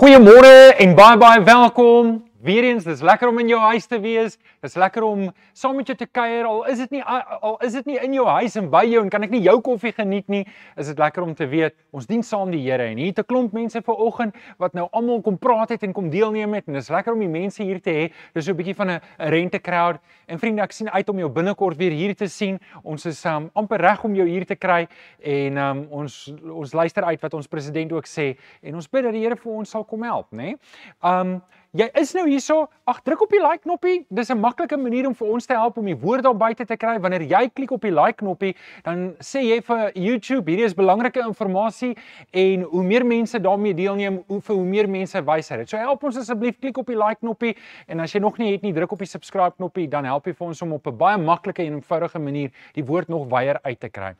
Goeiemôre en baie baie welkom. Weereens, dis lekker om in jou huis te wees. Dis lekker om saam met jou te kuier. Al is dit nie al is dit nie in jou huis en by jou en kan ek nie jou koffie geniet nie, is dit lekker om te weet ons dien saam die Here. En hier 'n klomp mense vanoggend wat nou almal kom praat het en kom deelneem het en dis lekker om die mense hier te hê. Dis so 'n bietjie van 'n rente crowd. En vriende, ek sien uit om jou binnekort weer hier te sien. Ons is um, amper reg om jou hier te kry en um, ons ons luister uit wat ons president ook sê en ons bid dat die Here vir ons sal kom help, né? Nee? Um Jy is nou hierso. Ag, druk op die like knoppie. Dis 'n maklike manier om vir ons te help om die woord daar buite te kry. Wanneer jy klik op die like knoppie, dan sê jy vir YouTube, hierdie is belangrike inligting en hoe meer mense daarmee deelneem, hoe vir hoe meer mense wys dit. So help ons asseblief klik op die like knoppie en as jy nog nie het nie, druk op die subscribe knoppie, dan help jy vir ons om op 'n baie maklike en eenvoudige manier die woord nog wyer uit te kry.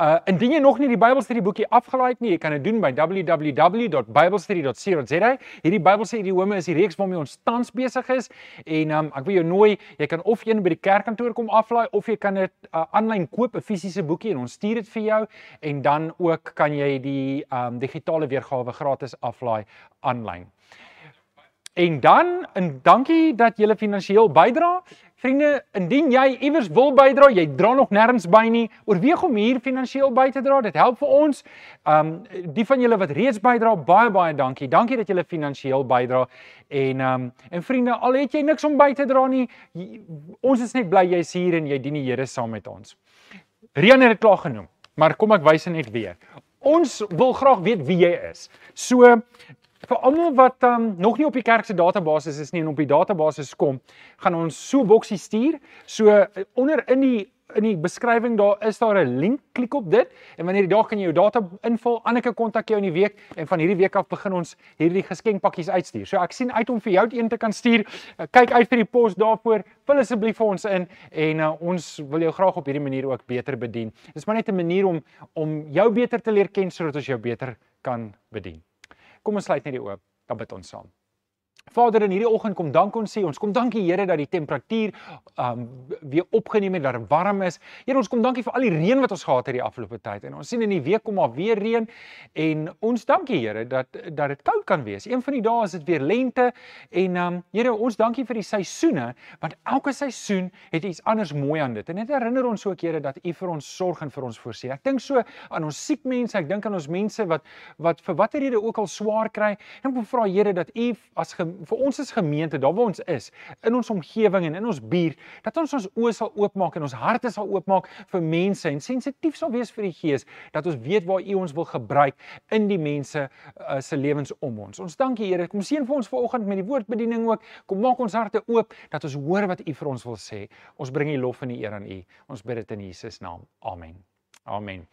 Uh indien jy nog nie die Bybelstudie boekie afgelaai het nie, jy kan dit doen by www.biblestudy.co.za. Hierdie Bybelse idiome is die reeks waarmee ons tans besig is en um ek wil jou nooi, jy kan of een by die kerkkantoor kom aflaai of jy kan dit uh, aanlyn uh, koop, 'n fisiese boekie en ons stuur dit vir jou en dan ook kan jy die um digitale weergawe gratis aflaai aanlyn. En dan en dankie dat jy finansiëel bydra. Vriende, indien jy iewers wil bydra, jy dra nog nêrens by nie, oorweeg om hier finansiëel by te dra. Dit help vir ons. Um die van julle wat reeds bydra, baie baie dankie. Dankie dat julle finansiëel bydra. En um en vriende, al het jy niks om by te dra nie, ons is net bly jy's hier en jy dien die Here saam met ons. Rian het dit klaar genoem, maar kom ek wys net weer. Ons wil graag weet wie jy is. So vir almal wat um, nog nie op die kerk se database is nie en op die database kom, gaan ons so boksie stuur. So eh, onder in die in die beskrywing daar is daar 'n link, klik op dit en wanneer die dag kan jy jou data invul, Anneke kontak jou in die week en van hierdie week af begin ons hierdie geskenkpakkies uitstuur. So ek sien uit om vir jou een te kan stuur. Eh, kyk uit vir die pos daarvoor. Vul asseblief vir ons in en uh, ons wil jou graag op hierdie manier ook beter bedien. Dis maar net 'n manier om om jou beter te leer ken sodat ons jou beter kan bedien. Kom ons sluit net die oop, dan bid ons saam. Vader, in hierdie oggend kom dank ons sê, ons kom dankie Here dat die temperatuur um weer opgeneem het, dat dit warm is. Here, ons kom dankie vir al die reën wat ons gehad het die afgelope tyd. En ons sien in die week kom maar weer reën en ons dankie Here dat dat dit koud kan wees. Een van die dae is dit weer lente en um Here, ons dankie vir die seisoene, want elke seisoen het iets anders mooi aan dit. En dit herinner ons ook Here dat U vir ons sorg en vir ons voorsien. Ek dink so aan ons siek mense, ek dink aan ons mense wat wat vir watter rede ook al swaar kry. En ek wil vra Here dat U as vir ons as gemeente, daar waar ons is, in ons omgewing en in ons buurt, dat ons ons oë sal oopmaak en ons harte sal oopmaak vir mense en sensitief sal wees vir die Gees, dat ons weet waar U ons wil gebruik in die mense uh, se lewens om ons. Ons dankie Here. Kom seën vir ons vanoggend met die woordbediening ook. Kom maak ons harte oop dat ons hoor wat U vir ons wil sê. Ons bring U lof en die eer aan U. Ons bid dit in Jesus naam. Amen. Amen.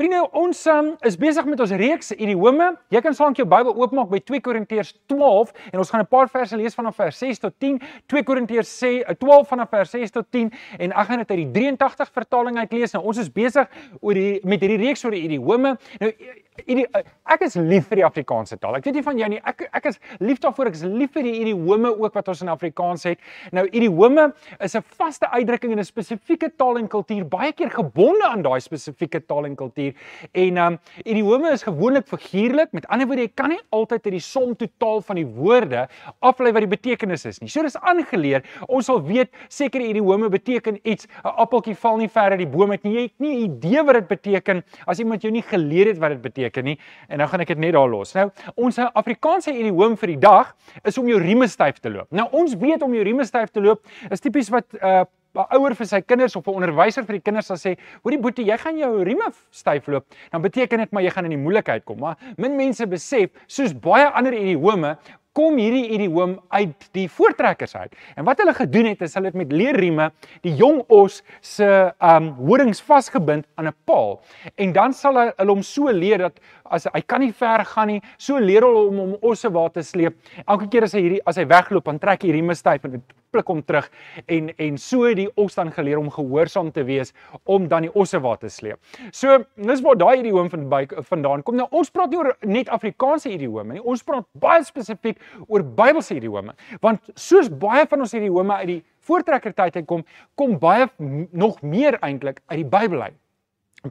Vriende, ons um, is besig met ons reeks idiome. Jy kan saam jou Bybel oopmaak by 2 Korintiërs 12 en ons gaan 'n paar verse lees vanaf vers 6 tot 10. 2 Korintiërs sê 12 vanaf vers 6 tot 10 en ek gaan dit uit die 83 vertaling uit lees. Nou ons is besig oor die met hierdie reeks oor die idiome. Nou ek is lief vir die Afrikaanse taal. Ek weet nie van jou nie. Ek ek is lief daarvoor. Ek is lief vir die idiome ook wat ons in Afrikaans het. Nou idiome is 'n vaste uitdrukking in 'n spesifieke taal en kultuur, baie keer gebonde aan daai spesifieke taal en kultuur. En um idiome is gewoonlik figuurlik. Met ander woorde, jy kan nie altyd uit die som totaal van die woorde aflei wat die betekenis is nie. So dis aangeleer. Ons sal weet sekere idiome beteken iets. 'n Appeltjie val nie ver uit die boom uit nie. Jy het nie idee wat dit beteken as iemand jou nie geleer het wat dit beteken beteken nie en nou gaan ek dit net daar los. Nou, ons Afrikaanse idioom vir die dag is om jou rieme styf te loop. Nou ons weet om jou rieme styf te loop is tipies wat 'n uh, ouer vir sy kinders of 'n onderwyser vir die kinders sal sê, "Hoorie boetie, jy gaan jou rieme styf loop." Dan beteken dit maar jy gaan in die moeilikheid kom. Maar min mense besef, soos baie ander idiome, kom hierdie idioom uit die voortrekkers uit. En wat hulle gedoen het is hulle het met leerrieme die jong os se um horings vasgebind aan 'n paal. En dan sal hulle hom so leer dat as hy kan nie ver gaan nie, so leer hulle hom om osse waar te sleep. Elke keer as hy hierdie as hy wegloop, dan trek hy rieme styf en pluk hom terug en en so het die os dan geleer om gehoorsaam te wees om dan die osse waar te sleep. So dis waar daai idioom van by vandaan kom. Nou ons praat nie oor net Afrikaanse idiome nie. Ons praat baie spesifiek oor Bybelse idiome. Want soos baie van ons idiome uit die voortrekkertyd uitkom, kom baie nog meer eintlik uit die Bybel uit.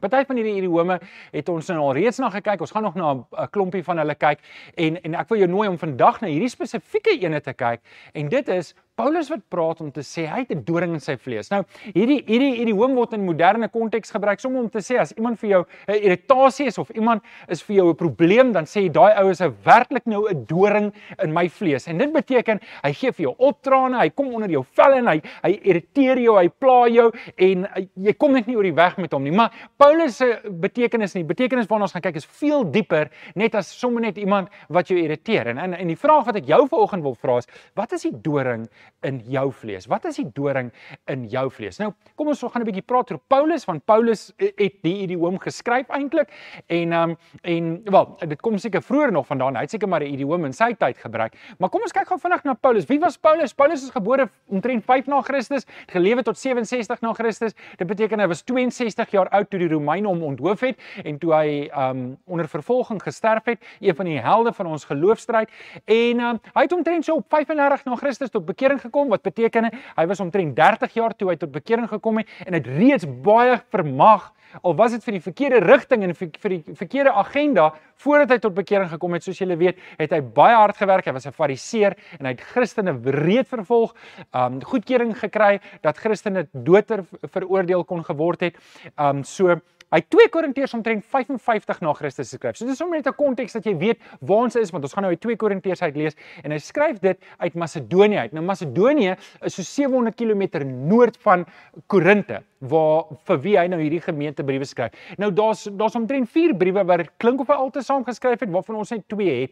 Party van hierdie idiome het ons nou al reeds na gekyk. Ons gaan nog na 'n klompie van hulle kyk en en ek wil jou nooi om vandag na hierdie spesifieke ene te kyk en dit is Paulus wat praat om te sê hy het 'n doring in sy vlees. Nou, hierdie hierdie hierdie hoom word in moderne konteks gebruik soms om te sê as iemand vir jou 'n irritasie is of iemand is vir jou 'n probleem, dan sê jy daai ou is werklik nou 'n doring in my vlees. En dit beteken hy gee vir jou optrane, hy kom onder jou vel en hy hy irriteer jou, hy pla jou en hy, jy kom net nie oor die weg met hom nie. Maar Paulus se betekenis nie, betekenis waarna ons gaan kyk is veel dieper net as sommer net iemand wat jou irriteer. En en, en die vraag wat ek jou vanoggend wil vra is, wat is die doring in jou vlees? Wat is die doring in jou vlees? Nou, kom ons gaan 'n bietjie praat oor Paulus want Paulus het die idioom geskryf eintlik en um en wel, dit kom seker vroeër nog vandaan. Hy het seker maar 'n idioom in sy tyd gebruik. Maar kom ons kyk gou vinnig na Paulus. Wie was Paulus? Paulus is gebore omtrent 5 na Christus, gelewe tot 67 na Christus. Dit beteken hy was 62 jaar oud toe die Romeine hom onthoof het en toe hy um onder vervolging gesterf het, een van die helde van ons geloofstryd. En um hy het omtrent so op 35 na Christus tot bekering gekom wat beteken hy? Was omtrent 30 jaar toe hy tot bekering gekom het en het reeds baie vermag. Al was dit vir die verkeerde rigting en vir, die verkeerde agenda voordat hy tot bekering gekom het soos julle weet het hy baie hard gewerk. Hy was 'n fariseer en hy het Christene wreed vervolg um goedkeuring gekry dat Christene dood veroordeel kon geword het. Um so Hy 2 Korintiërs omtrent 55 na Christus geskryf. So dis sommer net 'n konteks dat jy weet waar ons is want ons gaan nou uit 2 Korintiërs uit lees en hy skryf dit uit Macedonië uit. Nou Macedonië is so 700 km noord van Korinte waar vir wie hy nou hierdie gemeentebriewe skryf. Nou daar's daar's omtrent 4 briewe wat klink of hy altes saam geskryf het waarvan ons net 2 het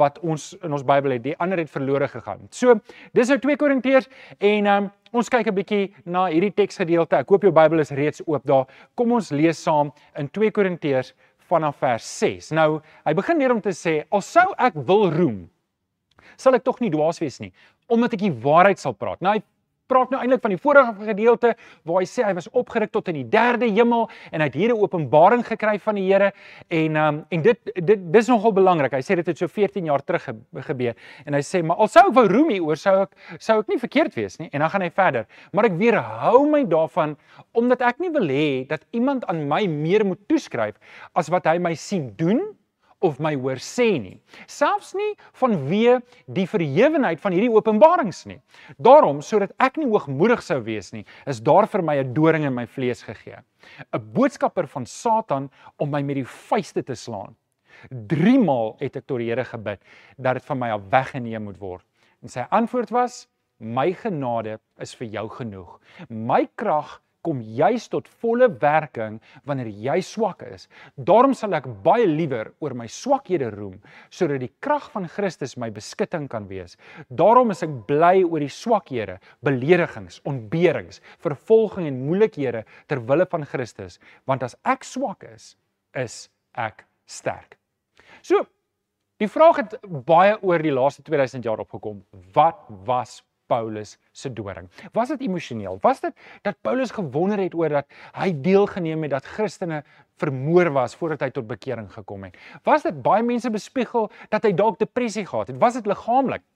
wat ons in ons Bybel het. Die ander het verlore gegaan. So, dis nou 2 Korintiërs en um, Ons kyk 'n bietjie na hierdie teksgedeelte. Ek hoop jou Bybel is reeds oop daar. Kom ons lees saam in 2 Korintiërs vanaf vers 6. Nou, hy begin neer om te sê, "Al sou ek wil roem, sal ek tog nie dwaas wees nie, omdat ek die waarheid sal praat." Nou, hy praat nou eintlik van die vorige gedeelte waar hy sê hy was opgerig tot in die derde hemel en hy het hier 'n openbaring gekry van die Here en um, en dit dit dis nogal belangrik. Hy sê dit het so 14 jaar terug ge, gebeur en hy sê maar al sou ek wou roem hieroor sou ek sou ek nie verkeerd wees nie en dan gaan hy verder. Maar ek weerhou my daarvan omdat ek nie wil hê dat iemand aan my meer moet toeskryf as wat hy my sien doen of my hoor sê nie. Selfs nie vanweë die verhewenheid van hierdie openbarings nie. Daarom sodat ek nie hoogmoedig sou wees nie, is daar vir my 'n doring in my vlees gegee. 'n Boodskapper van Satan om my met die vuiste te slaan. 3 maal het ek tot die Here gebid dat dit van my af weggeneem moet word. En sy antwoord was: "My genade is vir jou genoeg. My krag kom juis tot volle werking wanneer jy swak is. Daarom sal ek baie liewer oor my swakhede roem sodat die krag van Christus my beskutting kan wees. Daarom is ek bly oor die swakhede, beledigings, ontberings, vervolging en moeilikhede ter wille van Christus, want as ek swak is, is ek sterk. So, die vraag het baie oor die laaste 2000 jaar opgekom. Wat was Paulus se doring. Was dit emosioneel? Was dit dat Paulus gewonder het oor dat hy deelgeneem het dat Christene vermoor was voordat hy tot bekering gekom het? Was dit baie mense bespiegel dat hy dalk depressie gehad het? Was dit liggaamlik?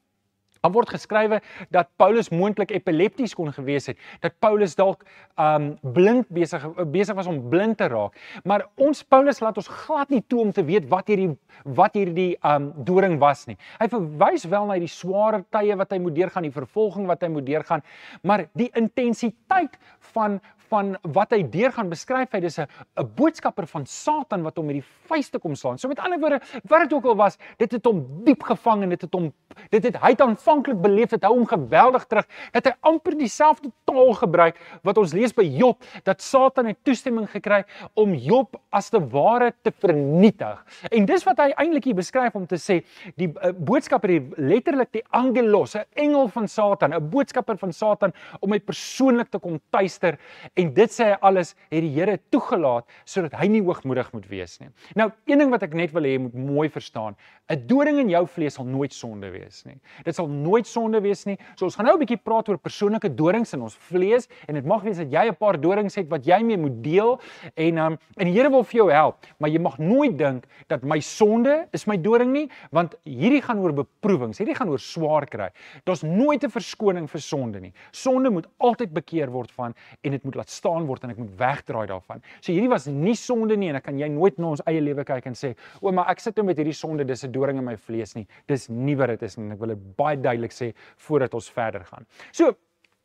Daar word geskrywe dat Paulus moontlik epilepties kon gewees het, dat Paulus dalk um blind besig besig was om blind te raak. Maar ons Paulus laat ons glad nie toe om te weet wat hierdie wat hierdie um doring was nie. Hy verwys wel na die sware tye wat hy moet deurgaan, die vervolging wat hy moet deurgaan, maar die intensiteit van van wat hy deur gaan beskryf hy dis 'n 'n boodskapper van Satan wat hom met die vuiste kom slaan. So met ander woorde, wat dit ook al was, dit het hom diep gevang en dit het hom dit het hy het aanvanklik beleef dit hou hom geweldig terug dat hy amper dieselfde taal gebruik wat ons lees by Job dat Satan het toestemming gekry om Job as te ware te vernietig. En dis wat hy eintlik hier beskryf om te sê die uh, boodskapper hier letterlik die angelos, 'n engel van Satan, 'n boodskapper van Satan om my persoonlik te kom tuister En dit sê hy alles het die Here toegelaat sodat hy nie hoogmoedig moet wees nie. Nou, een ding wat ek net wil hê jy moet mooi verstaan, 'n doring in jou vlees sal nooit sonde wees nie. Dit sal nooit sonde wees nie. So ons gaan nou 'n bietjie praat oor persoonlike dorings in ons vlees en dit mag wees dat jy 'n paar dorings het wat jy mee moet deel en um, en die Here wil vir jou help, maar jy mag nooit dink dat my sonde is my doring nie, want hierdie gaan oor beproewings, hierdie gaan oor swaar kry. Daar's nooit 'n verskoning vir sonde nie. Sonde moet altyd bekeer word van en dit moet laat staan word en ek moet wegdraai daarvan. So hierdie was nie sonde nie en ek kan jy nooit na ons eie lewe kyk en sê, "O, maar ek sit nou met hierdie sonde, dis 'n doring in my vlees nie." Dis nie wat dit is en ek wil dit baie duidelik sê voordat ons verder gaan. So,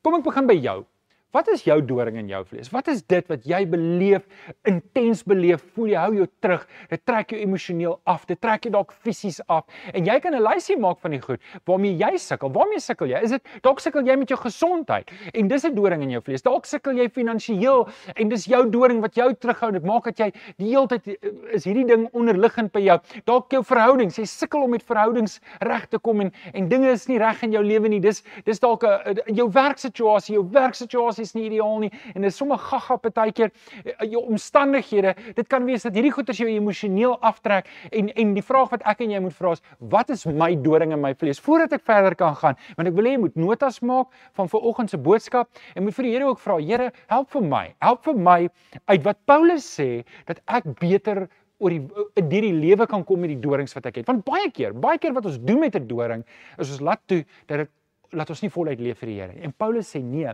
kom ek begin by jou. Wat is jou doring in jou vlees? Wat is dit wat jy beleef, intens beleef, voel jy hou jou terug, dit trek jou emosioneel af, dit trek jou dalk fisies af. En jy kan 'n lysie maak van die goed waarmee jy sukkel. Waarmee sukkel jy? Is dit dalk sukkel jy met jou gesondheid en dis 'n doring in jou vlees. Dalk sukkel jy finansiëel en dis jou doring wat jou terughou. Dit maak dat jy die hele tyd eh, is hierdie ding onderliggend by jou. Dalk jou verhoudings, jy sukkel om met verhoudings reg te kom en en dinge is nie reg in jou lewe nie. Dis dis dalk 'n jou werksituasie, jou werksituasie is nie ideaal nie en dit is sommer gaga partykeer eh, jou omstandighede. Dit kan wees dat hierdie goeters jou emosioneel aftrek en en die vraag wat ek en jy moet vra is wat is my doring in my vlees voordat ek verder kan gaan? Want ek wil hê jy moet notas maak van vanoggend se boodskap en moet vir die Here ook vra, Here, help vir my. Help vir my uit wat Paulus sê dat ek beter oor die in hierdie lewe kan kom met die dorings wat ek het. Want baie keer, baie keer wat ons doen met 'n doring, is ons laat toe dat dit laat ons nie voluit leef vir die Here. En Paulus sê nee,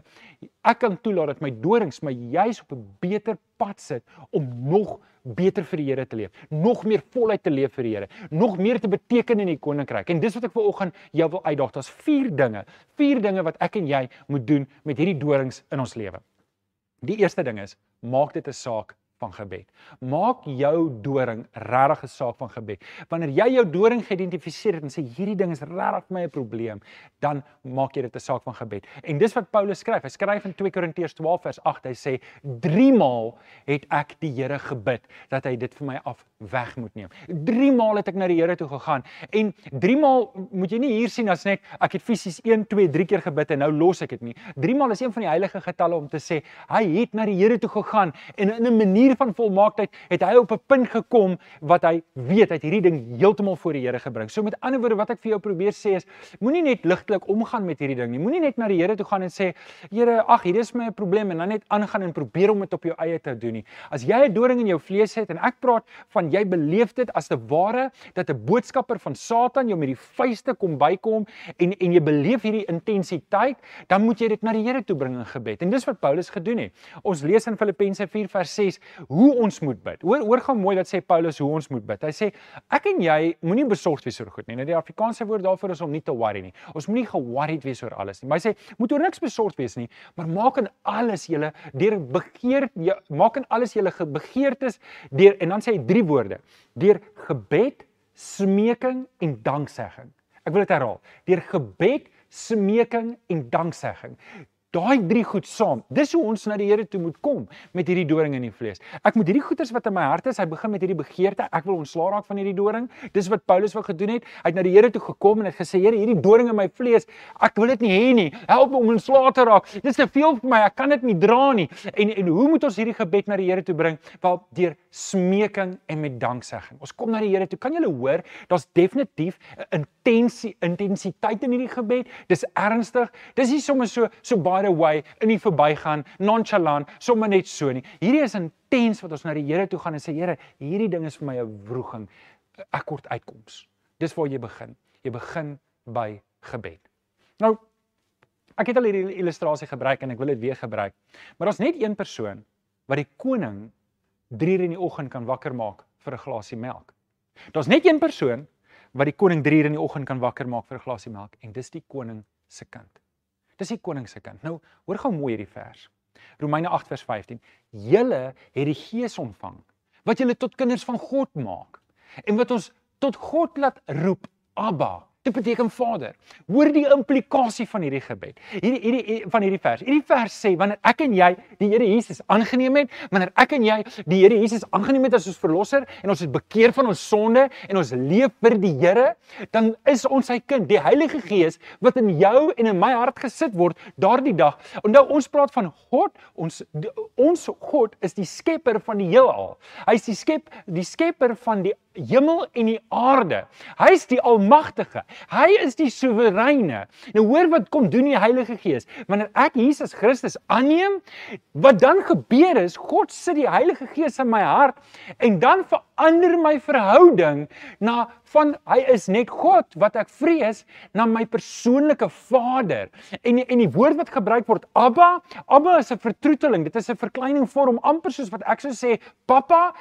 ek kan toelaat dat my dorings my juis op 'n beter pad sit om nog beter vir die Here te leef, nog meer voluit te leef vir die Here, nog meer te beteken in die koninkryk. En dis wat ek vir oggend jou wil uitdaag. Daar's vier dinge, vier dinge wat ek en jy moet doen met hierdie dorings in ons lewe. Die eerste ding is, maak dit 'n saak van gebed. Maak jou doring regtig 'n saak van gebed. Wanneer jy jou doring geïdentifiseer het en sê hierdie ding is regtig my 'n probleem, dan maak jy dit 'n saak van gebed. En dis wat Paulus skryf. Hy skryf in 2 Korintiërs 12 vers 8. Hy sê: "Drie maal het ek die Here gebid dat hy dit vir my af weg moet neem. Drie maal het ek na die Here toe gegaan en drie maal moet jy nie hier sien as net ek het fisies 1 2 3 keer gebid en nou los ek dit nie. Drie maal is een van die heilige getalle om te sê hy het na die Here toe gegaan en in 'n manier manier van volmaaktheid het hy op 'n punt gekom wat hy weet hy het hierdie ding heeltemal voor die Here gebring. So met ander woorde wat ek vir jou probeer sê is moenie net ligtelik omgaan met hierdie ding nie. Moenie net na die Here toe gaan en sê Here, ag, hier is my probleem en dan net aangaan en probeer om dit op jou eie te doen nie. As jy 'n doring in jou vlees het en ek praat van jy beleef dit as te ware dat 'n boodskapper van Satan jou met die vuiste kom bykom en en jy beleef hierdie intensiteit, dan moet jy dit na die Here toe bring in gebed. En dis wat Paulus gedoen het. Ons lees in Filippense 4 vers 6 hoe ons moet bid. Hoor hoor gaan mooi dat sê Paulus hoe ons moet bid. Hy sê ek en jy moenie besorgd wees oor goed nie. Nou die Afrikaanse woord daarvoor is om nie te worry nie. Ons moenie ge-worried wees oor alles nie. Maar hy sê moet oor niks besorgd wees nie, maar maak in alles julle deur begeer jy, maak in alles julle begeertes deur en dan sê hy drie woorde: deur gebed, smeking en danksegging. Ek wil dit herhaal. Deur gebed, smeking en danksegging. Daai drie goed saam. Dis hoe ons na die Here toe moet kom met hierdie doring in die vlees. Ek moet hierdie goeders wat in my hart is, hy begin met hierdie begeerte, ek wil ontslaa raak van hierdie doring. Dis wat Paulus wou gedoen het. Hy het na die Here toe gekom en het gesê, Here, hierdie doring in my vlees, ek wil dit nie hê nie. Help my om ontslaa te raak. Dis te veel vir my. Ek kan dit nie dra nie. En en hoe moet ons hierdie gebed na die Here toe bring? Wel deur smeking en met danksegging. Ons kom na die Here toe. Kan julle hoor? Daar's definitief 'n intensie intensiteit in hierdie gebed. Dis ernstig. Dis nie sommer so so by the way in die verbygaan, nonchalant, sommer net so nie. Hierdie is intens wat ons na die Here toe gaan en sê Here, hierdie ding is vir my 'n wroging. Ek kort uitkoms. Dis waar jy begin. Jy begin by gebed. Nou ek het al hierdie illustrasie gebruik en ek wil dit weer gebruik. Maar daar's net een persoon wat die koning 3 uur in die oggend kan wakker maak vir 'n glasie melk. Daar's net een persoon wat die koning 3 uur in die oggend kan wakker maak vir 'n glasie melk en dis die koning se kind. Dis die koning se kind. Nou, hoor gou mooi hierdie vers. Romeine 8 vers 15. Julle het die Gees ontvang wat julle tot kinders van God maak en wat ons tot God laat roep, Abba, Dit beteken Vader. Hoor die implikasie van hierdie gebed. Hierdie hierdie van hierdie vers. Hierdie vers sê wanneer ek en jy die Here Jesus aangeneem het, wanneer ek en jy die Here Jesus aangeneem het as ons verlosser en ons het bekeer van ons sonde en ons leef vir die Here, dan is ons sy kind, die Heilige Gees wat in jou en in my hart gesit word daardie dag. Onthou ons praat van God, ons ons God is die skepper van die heelal. Hy is die skep die skepper van die hemel en die aarde. Hy is die almagtige. Hy is die soewereine. Nou hoor wat kom doen die Heilige Gees. Wanneer ek Jesus Christus aanneem, wat dan gebeur is, God sit die Heilige Gees in my hart en dan verander my verhouding na van hy is net God wat ek vrees na my persoonlike Vader. En en die woord wat gebruik word Abba, Abba is 'n vertroeteling. Dit is 'n verkleining vorm amper soos wat ek sou sê Pappa.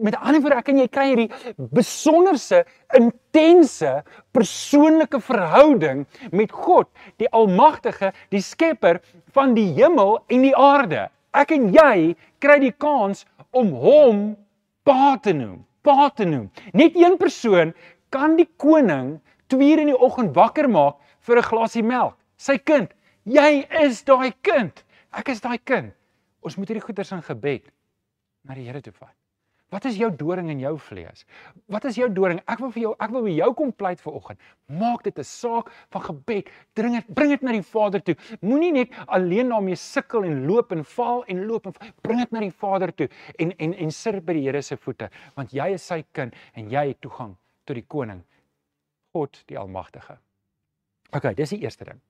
Met ander woorde, ek en jy kry hierdie besonderse intense persoonlike verhouding met God, die Almagtige, die Skepper van die hemel en die aarde. Ek en jy kry die kans om hom Pa te noem. Pa te noem. Net een persoon kan die koning 2 uur in die oggend wakker maak vir 'n glasie melk. Sy kind. Jy is daai kind. Ek is daai kind. Ons moet hierdie goeders in gebed na die Here toe vat. Wat is jou doring in jou vlees? Wat is jou doring? Ek wil vir jou ek wil by jou kom pleit vir oggend. Maak dit 'n saak van gebed. Dring dit bring dit na die Vader toe. Moenie net alleen daarmee sukkel en loop en val en loop en bring dit na die Vader toe en en en sit by die Here se voete want jy is sy kind en jy het toegang tot die koning God die almagtige. OK, dis die eerste ding.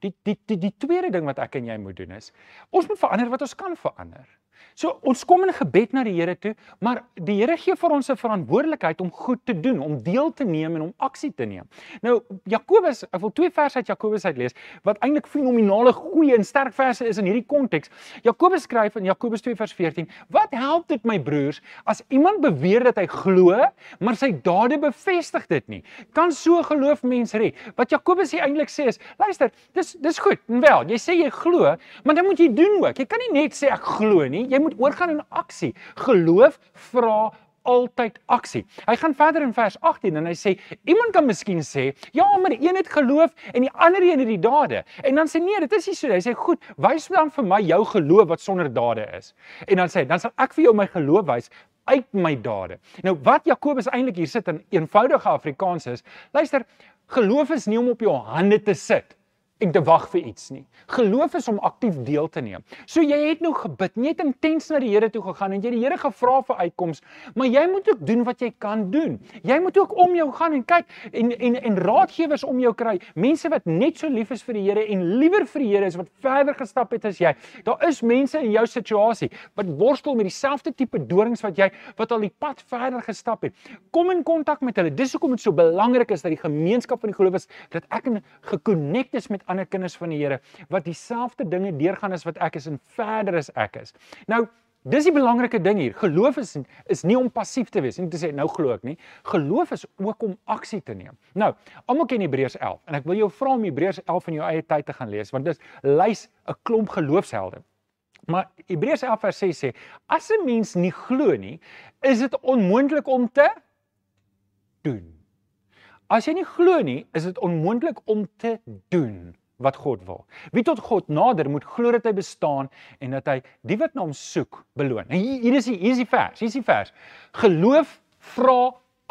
Die die die die tweede ding wat ek en jy moet doen is ons moet verander wat ons kan verander. So ons kom in gebed na die Here toe, maar die Here gee vir ons 'n verantwoordelikheid om goed te doen, om deel te neem en om aksie te neem. Nou Jakobus, ek wil twee verse uit Jakobus uitlees wat eintlik fenominale goeie en sterk verse is in hierdie konteks. Jakobus skryf in Jakobus 2 vers 14: "Wat help dit my broers as iemand beweer dat hy glo, maar sy dade bevestig dit nie? Kan so geloof mens red?" Wat Jakobus hier eintlik sê is: "Luister, dis dis goed. Wel, jy sê jy glo, maar dan moet jy doen ook. Jy kan nie net sê ek glo nie jy moet oorgaan in aksie. Geloof vra altyd aksie. Hy gaan verder in vers 18 en hy sê iemand kan miskien sê, ja, maar een het geloof en die ander een het die dade. En dan sê nee, dit is nie so. Hy sê goed, wys dan vir my jou geloof wat sonder dade is. En dan sê hy, dan sal ek vir jou my geloof wys uit my dade. Nou wat Jakobus eintlik hier sit in eenvoudige Afrikaans is, luister, geloof is nie om op jou hande te sit en te wag vir iets nie. Geloof is om aktief deel te neem. So jy het nou gebid, jy het intens na die Here toe gegaan en jy het die Here gevra vir uitkoms, maar jy moet ook doen wat jy kan doen. Jy moet ook om jou gaan en kyk en en en raadgewers om jou kry, mense wat net so lief is vir die Here en liewer vir die Here is wat verder gestap het as jy. Daar is mense in jou situasie wat worstel met dieselfde tipe dorings wat jy wat al die pad verder gestap het. Kom in kontak met hulle. Dis hoekom dit so belangrik is dat die gemeenskap van die gelowiges dat ek gekonnekt is met ander kinders van die Here wat dieselfde dinge deurgaan as wat ek is en verder as ek is. Nou, dis die belangrike ding hier. Geloof is is nie om passief te wees nie, te sê nou glo ek nie. Geloof is ook om aksie te neem. Nou, almal ken Hebreërs 11 en ek wil jou vra om Hebreërs 11 in jou eie tyd te gaan lees want dit lys 'n klomp geloofshelde. Maar Hebreërs 11 vers 6 sê as 'n mens nie glo nie, is dit onmoontlik om te doen. As jy nie glo nie, is dit onmoontlik om te doen wat God wil. Wie tot God nader moet glo dat hy bestaan en dat hy die wat na hom soek beloon. En hier, hier is die hier is die vers. Hier is die vers. Geloof vra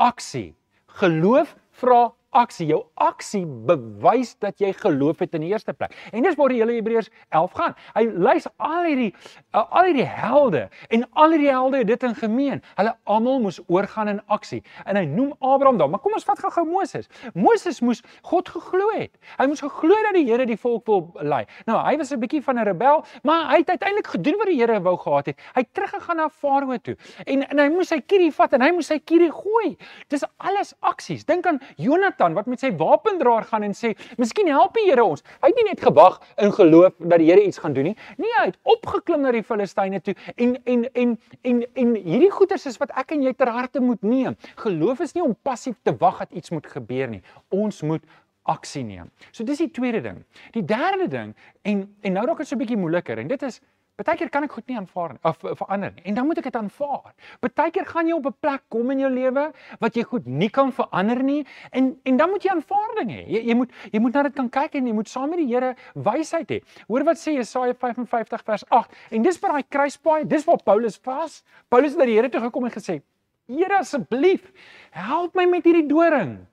aksie. Geloof vra aksie. Jou aksie bewys dat jy geloof het in die eerste plek. En dis waar die hele Hebreërs 11 gaan. Hy lys al hierdie uh, al hierdie helde en al hierdie helde het dit in gemeen. Hulle almal moes oorgaan in aksie. En hy noem Abraham daar. Maar kom ons vat gou-gou Moses. Moses moes God geglo het. Hy moes geglo dat die Here die volk wil lei. Nou, hy was 'n bietjie van 'n rebel, maar hy het uiteindelik gedoen wat die Here wou gehad het. Hy het teruggegaan na Farao toe. En en hy moes sy kierie vat en hy moes sy kierie gooi. Dis alles aksies. Dink aan Jonathan Jonatan wat met sy wapendraer gaan en sê, "Miskien help die Here ons." Hy het nie net gewag in geloof dat die Here iets gaan doen nie. Nee, hy het opgeklim na die Filistyne toe en en en en en hierdie goeders is wat ek en jy ter harte moet neem. Geloof is nie om passief te wag dat iets moet gebeur nie. Ons moet aksie neem. So dis die tweede ding. Die derde ding en en nou raak dit so 'n bietjie moeiliker en dit is Partykeer kan ek goed nie aanvaar nie of verander nie en dan moet ek dit aanvaar. Partykeer gaan jy op 'n plek kom in jou lewe wat jy goed nie kan verander nie en en dan moet jy aanvaarding hê. Jy jy moet jy moet na dit kan kyk en jy moet saam met die Here wysheid hê. Hoor wat sê Jesaja 55 vers 8 en dis by daai kruispaai, dis waar Paulus vas. Paulus het na die Here toe gekom en gesê: "Here asseblief, help my met hierdie doring."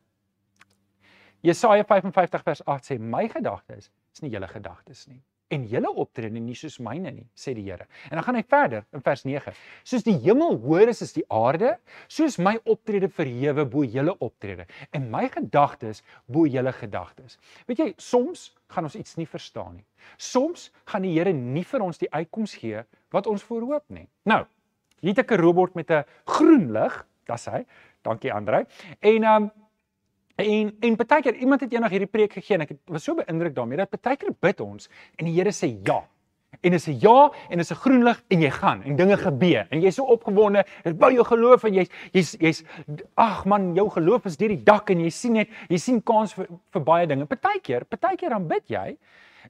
Jesaja 55 vers 8 sê: "My gedagtes is nie julle gedagtes nie." En julle optrede nie soos myne nie, sê die Here. En dan gaan hy verder in vers 9. Soos die hemel hoër is as die aarde, soos my optrede verhewe bo julle optrede en my gedagtes bo julle gedagtes. Weet jy, soms gaan ons iets nie verstaan nie. Soms gaan die Here nie vir ons die uitkoms gee wat ons voorhoop nie. Nou, hier het ek 'n robot met 'n groen lig, dis hy. Dankie Andrej. En ehm um, En en baie keer iemand het eendag hierdie preek gegee en ek was so beïndruk daarmee dat baie keer bid ons en die Here sê ja. En is 'n ja en is 'n groen lig en jy gaan en dinge gebeur en jy's so opgewonde, dit bou jou geloof en jy's jy's jy's ag man, jou geloof is deur die dak en jy sien net jy sien kans vir vir baie dinge. Partykeer, partykeer dan bid jy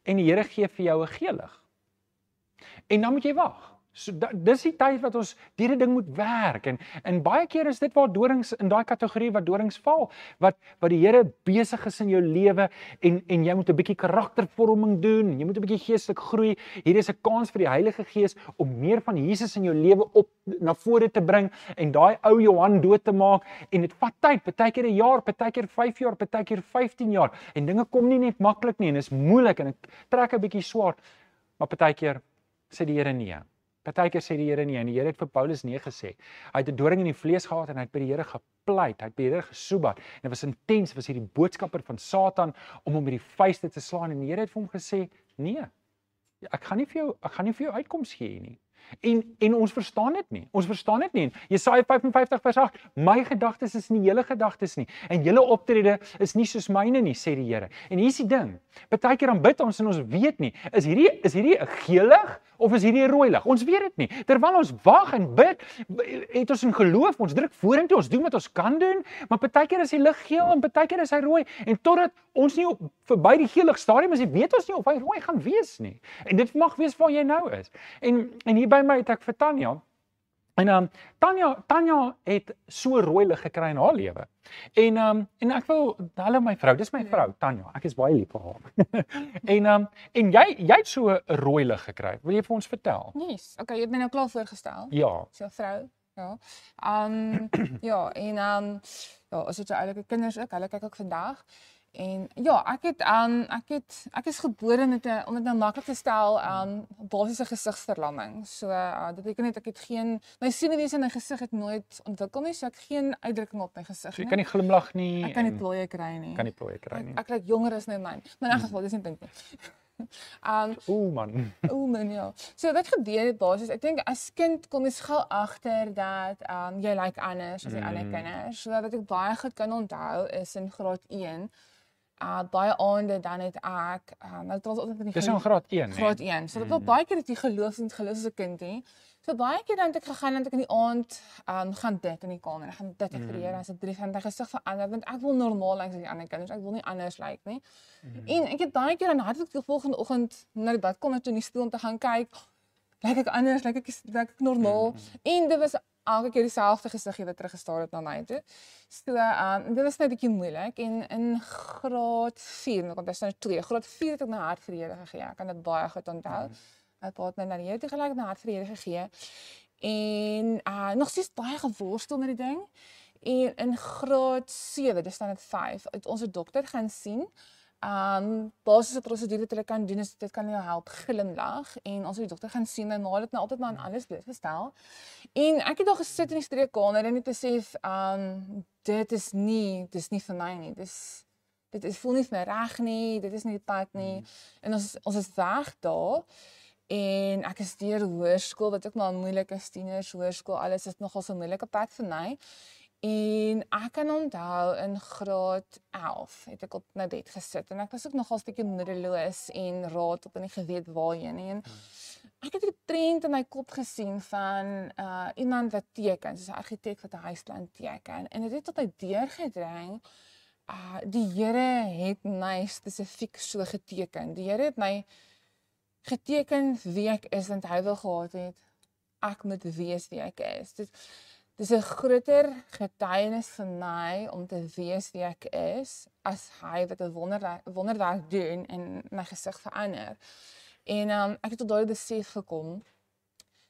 en die Here gee vir jou 'n geel lig. En dan moet jy wag. So da, dis die tyd wat ons hierdie ding moet werk en en baie keer is dit waar dorings in daai kategorie wat dorings val wat wat die Here besig is in jou lewe en en jy moet 'n bietjie karaktervorming doen, jy moet 'n bietjie geestelik groei. Hier is 'n kans vir die Heilige Gees om meer van Jesus in jou lewe op na vore te bring en daai ou Johan dood te maak en dit vat tyd, baie keer 'n jaar, baie keer 5 jaar, baie keer 15 jaar en dinge kom nie net maklik nie en is moeilik en ek trek 'n bietjie swaar, maar baie keer sê die Here nee. Partykeer sê die Here nie en die Here het vir Paulus nee gesê. Hy het 'n doring in die vlees gehad en hy het by die Here gepleit, hy het by die Here gesoebat. En dit was intens, was hierdie boodskapper van Satan om hom met die vuiste te slaan en die Here het vir hom gesê: "Nee. Ek gaan nie vir jou ek gaan nie vir jou uitkoms gee nie." En en ons verstaan dit nie. Ons verstaan dit nie. Jesaja 55 vers 8: My gedagtes is nie julle gedagtes nie en julle optrede is nie soos myne nie, sê die Here. En hier's die ding. Partykeer dan bid ons en ons weet nie, is hierdie is hierdie 'n gelig of is hierdie 'n rooi lig? Ons weet dit nie. Terwyl ons wag en bid, het ons in geloof, ons druk vorentoe, ons doen wat ons kan doen, maar partykeer is die lig geel en partykeer is hy rooi en totdat ons nie op verby die geel lig stadium is, weet ons nie of hy rooi gaan wees nie. En dit mag wees waar jy nou is. En en hier by my het ek vir Tanya En ehm um, Tanya Tanya het so rooi lig gekry in haar lewe. En ehm um, en ek wil hallo my vrou, dis my ja. vrou Tanya. Ek is baie lief vir haar. en ehm um, en jy jy het so 'n rooi lig gekry. Wil jy vir ons vertel? Nee. Okay, jy het my nou klaar voorgestel. Ja. So vrou. Ja. Ehm um, ja, en ehm um, ja, as dit jou oulike kinders ook, hulle kyk ook vandag. En ja, ek het aan um, ek het ek is gebore met 'n om dit nou maklik te stel aan um, basiese gesigsverlamming. So uh, dit beteken net ek het geen my senuwees in my gesig het nooit ontwikkel nie, so ek geen uitdrukking op my gesig nie. So jy kan nie glimlag nie. Ek kan nie plooie kry nie. Kan nie plooie kry nie. Ek, ek lyk jonger as my man. Maar in 'n geval dis nie dink nie. Um ooh man. Ooh man ja. So wat gebeur het basies? Ek dink as kind kom jy gou agter dat um jy lyk like anders as die mm. ander kinders. So wat ek baie goed kan onthou is in graad 1 uh baie aande dan het ek uh, nou dit was altyd in die Dis in graad 1 nee. Graad 1. So dit was mm. baie keer dat jy geloof en geloof as 'n kind hè. So baie keer dan het ek gegaan en ek in die aand um gaan dit in die kamer. Ek gaan dit ek vir die Here as 'n drie van gesig verander want ek wil normaal lyk as die ander kinders. Ek wil nie anders lyk nie. Mm. En ek het baie keer dan hardloop die volgende oggend na die bad kom en toe in die om te gaan kyk. Lyk ek anders, lyk ek lyk ek normaal. Mm. En dit was elke keer dieselfde gesiggie wat teruggestaar het na my toe. So, ehm um, dit was net 'n bietjie moeilik en in graad 4, nou kom dit nou 2. Graad 4 het ek my hart vir die Here gegee. Ek kan dit baie goed onthou. My pa het my na die Here toe gelyk my hart vir die Here gegee. En uh nog steeds baie geworstel met die ding. En in graad 7, dis dan net 5, het ons 'n dokter gaan sien um basiese prosedure wat hulle kan doen is dit kan jou help glimlag en ons het die dokter gaan sien en nadat nou altyd maar aan alles blootgestel. En ek het daar gesit in die streekkamer en net besef um dit is nie dis nie vir my nie. Dis dit is voel nie vir my reg nie. Dit is nie die pad nie. Hmm. En ons ons is weg daar en ek is deur hoërskool wat ook maar moeilik is tieners hoërskool alles is nogal so 'n moeilike pad vir my. En ek kan onthou in graad 11 het ek op my bed gesit en ek was ook nogal 'n bietjie moedeloos en raad op en nie geweet waarheen nie. En ek het 'n trend in my kop gesien van uh iemand wat teken, soos 'n argitek wat 'n huisplan teken en dit het tot my deur gedring. Uh die Here het my spesifiek so geteken. Die Here het my geteken wie ek is en hy wil gehad het ek moet wees wie ek is. Dit Dis 'n groter getuienis vir my om te weet wie ek is as hy wat 'n wonderwerk wonderwerk doen en my gesig verander. En um, ek het tot daardie besef gekom.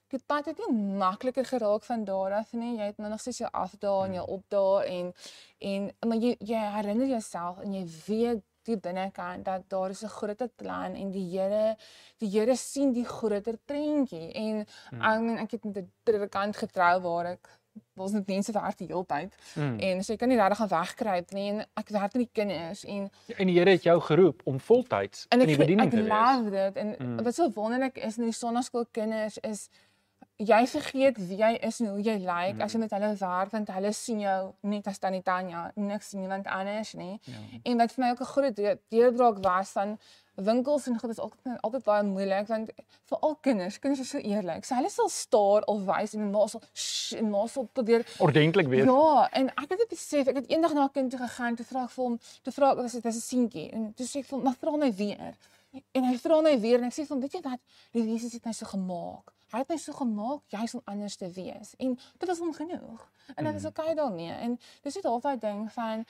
Dit pad het nie makliker geraak van daar af nie. Jy het nou nog steeds jou afdaal en jou opdaal en en maar jy jy herinner jouself en jy weet diep binnekant dat daar is 'n groter plan en die Here die Here sien die groter prentjie en hmm. ek meen ek het met 'n predikant getrou waar ek was net mense werk die hele tyd mm. en so jy kan nie regtig gaan wegkruip nie en ek werk met die kinders en en die Here het jou geroep om voltyds in die bediening te wees. Ek love dit en mm. wat so wonderlik is in die sonnaskool kinders is jy vergeet wie jy is en hoe jy lyk like, as jy met hulle werk want hulle sien jou net as Tannie Tanya, niks niemand anders nie. Ja. En wat vir my ook 'n groot deurbraak was dan winkels en goed is altyd altyd baie moeilik want vir al kinders, kinders is so eerlik. So hulle sal staar of wys en ma sal en ma sal probeer ordentlik wees. Ja, en ek het dit besef. Ek het eendag na 'n kind toe gegaan te vra vir hom, te vra was dit 'n seentjie en toe sê ek vir hom, "Maar vra my weer." En hy vra my weer en ek sê vir hom, "Weet jy wat? Die Jesus het my so gemaak." Hy het my so gemaak jy's om anders te wees en dit was hom genoeg. En dit is mm. okay daarmee. En dis net altyd ding van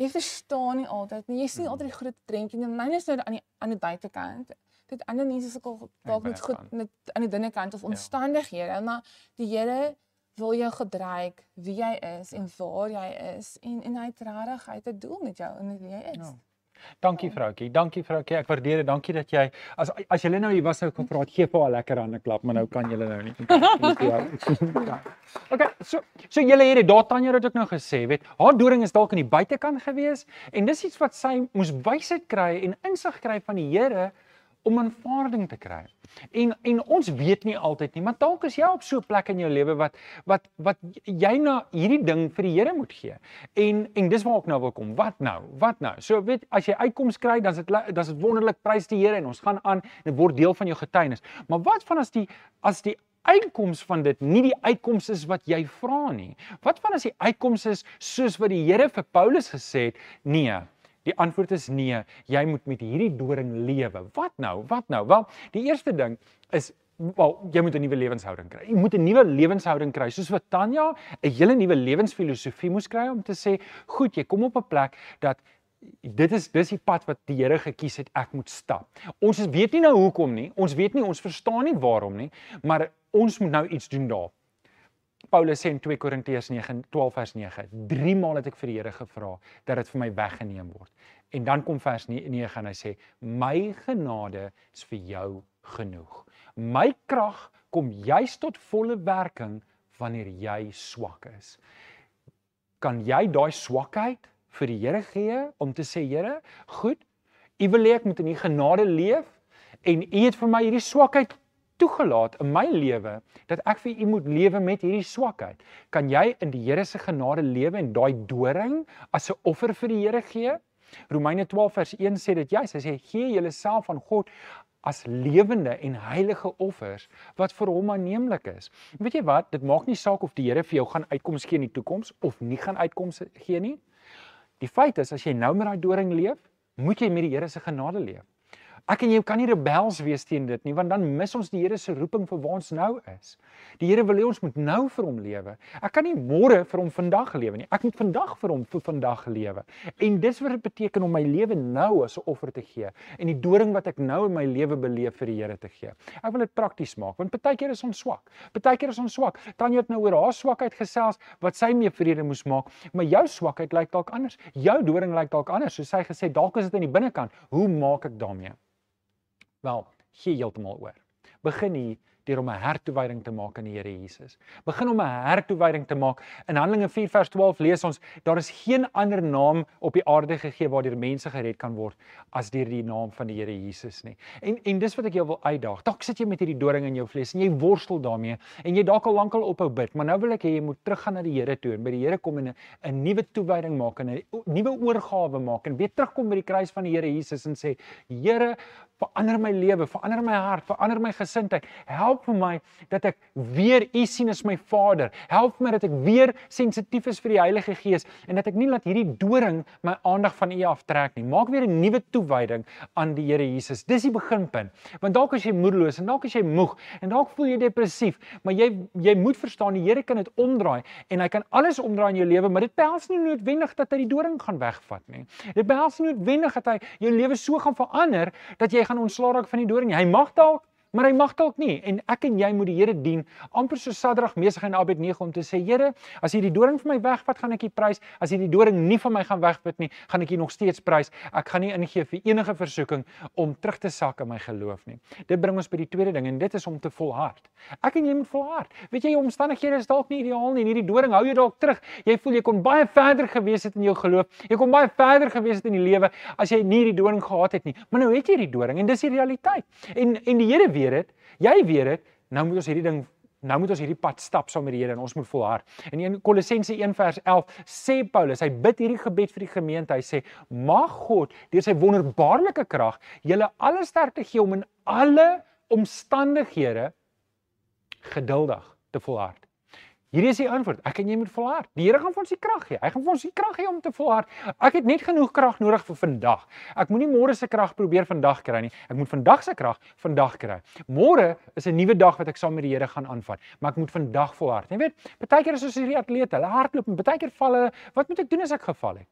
jy verstaan nie altyd nie. Jy sien mm. altyd die groot prentjie en myne is nou aan die aan die buitekant. Dit ander mense sukkel dalk met goed met aan die binnekant of ja. omstandighede, ja. maar die Here wil jou gebruik wie jy is en waar jy is en en hy het regtig hy het 'n doel met jou en wie jy is. Ja. Dankie vroutjie. Dankie vroutjie. Ek waardeer dit. Dankie dat jy as as julle nou hier was sou kon praat gee vir haar lekker hande klap, maar nou kan julle nou nie. Ja. Okay, so so julle het dit daar Tanya het ook nou gesê, weet, haar doring is dalk aan die buitekant gewees en dis iets wat sy moes wysheid kry en insig kry van die Here om aanvaarding te kry. En en ons weet nie altyd nie, maar dalk is jy op so 'n plek in jou lewe wat wat wat jy na hierdie ding vir die Here moet gee. En en dis waar ek nou wil kom. Wat nou? Wat nou? So weet as jy uitkoms kry, dan is dit dan is dit wonderlik, prys die Here en ons gaan aan en dit word deel van jou getuienis. Maar wat van as die as die uitkoms van dit nie die uitkoms is wat jy vra nie? Wat van as die uitkoms is soos wat die Here vir Paulus gesê het? Nee. Die antwoord is nee, jy moet met hierdie doring lewe. Wat nou? Wat nou? Wel, die eerste ding is wel jy moet 'n nuwe lewenshouding kry. Jy moet 'n nuwe lewenshouding kry, soos wat Tanya 'n hele nuwe lewensfilosofie moes kry om te sê, "Goed, jy kom op 'n plek dat dit is dis die pad wat die Here gekies het ek moet stap." Ons weet nie nou hoekom nie. Ons weet nie, ons verstaan nie waarom nie, maar ons moet nou iets doen daar. Paulus sê in 2 Korintiërs 9:12 vers 9, drie maal het ek vir die Here gevra dat dit vir my weggeneem word. En dan kom vers 9 en hy sê, "My genade is vir jou genoeg. My krag kom juis tot volle werking wanneer jy swak is." Kan jy daai swakheid vir die Here gee om te sê, "Here, goed, U wil hê ek moet in U genade leef en U het vir my hierdie swakheid toegelaat in my lewe dat ek vir u moet lewe met hierdie swakheid. Kan jy in die Here se genade lewe en daai doring as 'n offer vir die Here gee? Romeine 12 vers 1 sê dit juis. Hy sê gee julleself aan God as lewende en heilige offers wat vir hom aanneemlik is. Weet jy wat? Dit maak nie saak of die Here vir jou gaan uitkoms gee in die toekoms of nie gaan uitkoms gee nie. Die feit is as jy nou met daai doring leef, moet jy met die Here se genade leef. Ek en jy kan nie rebels wees teen dit nie, want dan mis ons die Here se roeping vir waar ons nou is. Die Here wil hê ons moet nou vir hom lewe. Ek kan nie môre vir hom vandag lewe nie. Ek moet vandag vir hom vir vandag lewe. En dis wat dit beteken om my lewe nou as 'n offer te gee en die doring wat ek nou in my lewe beleef vir die Here te gee. Ek wil dit prakties maak, want baie keer is ons swak. Baie keer is ons swak. Tanya het nou oor haar swakheid gesels wat sy mee vrede moes maak, maar jou swakheid lyk dalk anders. Jou doring lyk dalk anders. So sy gesê dalk is dit in die binnekant. Hoe maak ek daarmee? Wel, gee heeltemal oor. Begin hier deur om 'n harttoewyding te maak aan die Here Jesus. Begin om 'n harttoewyding te maak. In Handelinge 4 vers 12 lees ons daar is geen ander naam op die aarde gegee waardeur mense gered kan word as deur die naam van die Here Jesus nie. En en dis wat ek jou wil uitdaag. Dalk sit jy met hierdie doring in jou vlees en jy worstel daarmee en jy dalk al lankal ophou bid, maar nou wil ek hê jy moet teruggaan na die Here toe en by die Here kom en 'n nuwe toewyding maak en 'n nuwe oorgawe maak en weer terugkom by die kruis van die Here Jesus en sê Here, verander my lewe, verander my hart, verander my gesindheid. Help vir my dat ek weer U sien as my Vader. Help my dat ek weer sensitief is vir die Heilige Gees en dat ek nie laat hierdie doring my aandag van U aftrek nie. Maak weer 'n nuwe toewyding aan die Here Jesus. Dis die beginpunt. Want dalk as jy moedeloos en dalk as jy moeg en dalk voel jy depressief, maar jy jy moet verstaan die Here kan dit omdraai en hy kan alles omdraai in jou lewe, maar dit behels nie noodwendig dat hy die doring gaan wegvat nie. Dit behels nie noodwendig dat hy jou lewe so gaan verander dat jy gaan ontslaa raak van die doring. Hy mag dalk Maar hy mag dalk nie en ek en jy moet die Here dien amper so Sadrag, Mesach en Abednego om te sê Here, as jy die doring vir my wegvat, gaan ek U prys. As jy die doring nie van my gaan wegvat nie, gaan ek U nog steeds prys. Ek gaan nie ingee vir enige versoeking om terug te sak in my geloof nie. Dit bring ons by die tweede ding en dit is om te volhard. Ek en jy moet volhard. Weet jy, omstandighede is dalk nie ideaal nie en hierdie doring hou jou dalk terug. Jy voel jy kon baie verder gewees het in jou geloof. Jy kon baie verder gewees het in die lewe as jy nie die doring gehad het nie. Maar nou het jy die doring en dis die realiteit. En en die Here weet dit. Jy weet dit. Nou moet ons hierdie ding Nou moet ons hierdie pad stap saam met die Here en ons moet volhard. In Kolossense 1 vers 11 sê Paulus, hy bid hierdie gebed vir die gemeente. Hy sê: "Mag God deur sy wonderbaarlike krag julle alle sterkte gee om in alle omstandighede geduldig te volhard." Hierdie is die antwoord. Ek en jy moet volhard. Die Here gaan vir ons die krag gee. Hy gaan vir ons die krag gee om te volhard. Ek het net genoeg krag nodig vir vandag. Ek moenie môre se krag probeer vandag kry nie. Ek moet vandag se krag vandag kry. Môre is 'n nuwe dag wat ek saam met die Here gaan aanvat, maar ek moet vandag volhard. Jy weet, baie keer is ons hierdie atlete, hulle hardloop en baie keer val hulle. Wat moet ek doen as ek geval het?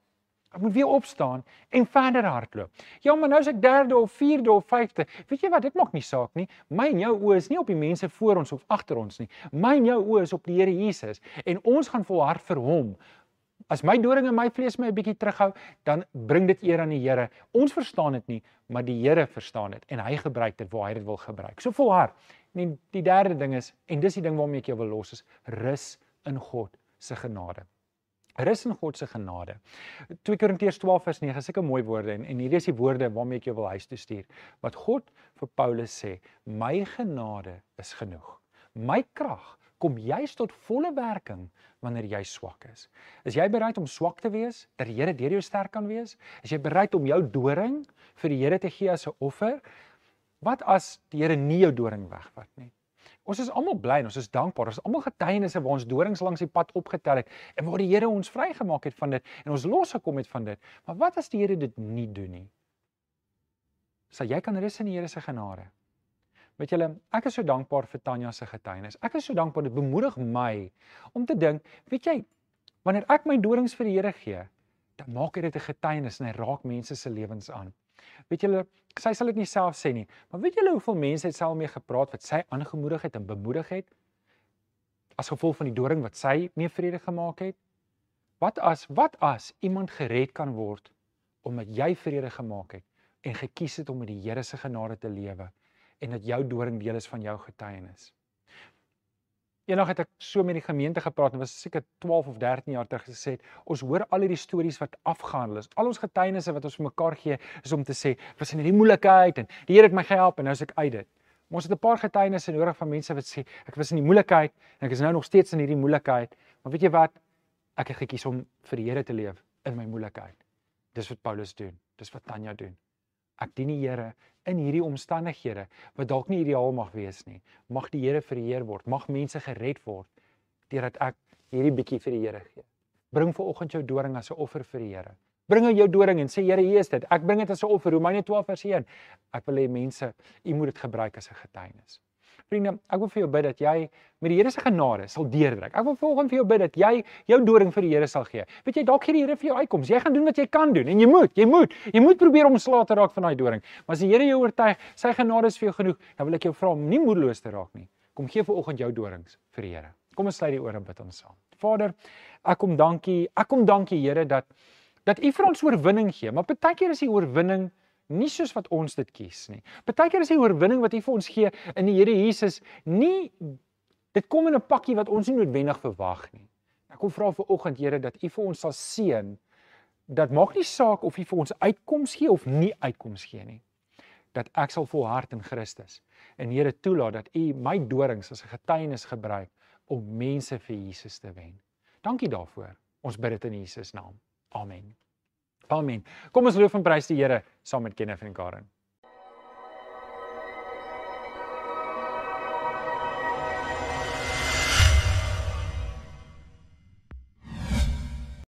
Ek moet weer opstaan en verder hardloop. Ja, maar nou is ek 3de of 4de of 5de. Weet jy wat, dit maak nie saak nie. My en jou oë is nie op die mense voor ons of agter ons nie. My en jou oë is op die Here Jesus en ons gaan volhard vir hom. As my doring in my vlees my 'n bietjie terughou, dan bring dit eer aan die Here. Ons verstaan dit nie, maar die Here verstaan dit en hy gebruik dit waar hy dit wil gebruik. So volhard. En die derde ding is en dis die ding waarmee ek jou wil los is rus in God se genade. Rus in God se genade. 2 Korintiërs 12 vers 9 is sulke mooi woorde en en hierdie is die woorde waarmee ek jou wil huis toe stuur. Wat God vir Paulus sê, my genade is genoeg. My krag kom juis tot volle werking wanneer jy swak is. Is jy bereid om swak te wees die Here deur jou sterk kan wees? Is jy bereid om jou doring vir die Here te gee as 'n offer? Wat as die Here nie jou doring wegvat nie? Ons is almal bly en ons is dankbaar. Ons is almal getuienisse waar ons dorings langs die pad opgetel het en waar die Here ons vrygemaak het van dit en ons losgekom het van dit. Maar wat as die Here dit nie doen nie? Sal jy kan rus in die Here se genade? Weet julle, ek is so dankbaar vir Tanya se getuienis. Ek is so dankbaar dit bemoedig my om te dink, weet jy, wanneer ek my dorings vir die Here gee, dan maak dit 'n getuienis en hy raak mense se lewens aan. Weet julle, sy sal dit nie self sê nie, maar weet julle hoeveel mense het sy al mee gepraat wat sy aangemoedig het en bemoedig het as gevolg van die doring wat sy mee vrede gemaak het? Wat as wat as iemand gered kan word omdat jy vrede gemaak het en gekies het om met die Here se genade te lewe en dat jou doring deel is van jou getuienis? Eendag het ek so met die gemeente gepraat en was seker 12 of 13 jaar terug gesê ons hoor al hierdie stories wat afgehandel is. Al ons getuienisse wat ons vir mekaar gee is om te sê was in hierdie moeilikheid en die Here het my gehelp en nou is ek uit dit. Maar ons het 'n paar getuienisse nodig van mense wat sê ek was in die moeilikheid en ek is nou nog steeds in hierdie moeilikheid. Maar weet jy wat? Ek het gekies om vir die Here te leef in my moeilikheid. Dis wat Paulus doen. Dis wat Tanya doen. Ek dien die Here in hierdie omstandighede wat dalk nie ideaal mag wees nie. Mag die Here verheer word. Mag mense gered word deurdat ek hierdie bietjie vir die Here gee. Bring ver oggend jou doring as 'n offer vir die Here. Bring jou doring en sê Here, hier is dit. Ek bring dit as 'n offer. Romeine 12 vers 1. Ek wil hê mense, u moet dit gebruik as 'n getuienis. Vriende, ek wil vir jou bid dat jy met die Here se genade sal deurdruk. Ek wil volgens vir jou bid dat jy jou doring vir die Here sal gee. Weet jy, dalk gee die Here vir jou uitkoms. Jy gaan doen wat jy kan doen en jy moet, jy moet, jy moet probeer om slaap te raak van daai doring. Maar as die Here jou oortuig, sy genade is vir jou genoeg, dan wil ek jou vra om nie moedeloos te raak nie. Kom gee vir oggend jou dorings vir die Here. Kom ons sluit die ore en bid ons saam. Vader, ek kom dankie. Ek kom dankie Here dat dat U vir ons oorwinning gee. Maar baie keer is die oorwinning nie soos wat ons dit kies nie. Partykeer is die oorwinning wat U vir ons gee in die Here Jesus nie dit kom in 'n pakkie wat ons nie noodwendig verwag nie. Ek kom vra vir oggend Here dat U vir ons sal seën dat maak nie saak of U vir ons uitkoms gee of nie uitkoms gee nie. Dat ek sal volhard in Christus en Here toelaat dat U my dorings as 'n getuienis gebruik om mense vir Jesus te wen. Dankie daarvoor. Ons bid dit in Jesus naam. Amen. Amen. Kom ons loof en prys die Here saam met Kenneth en Karen.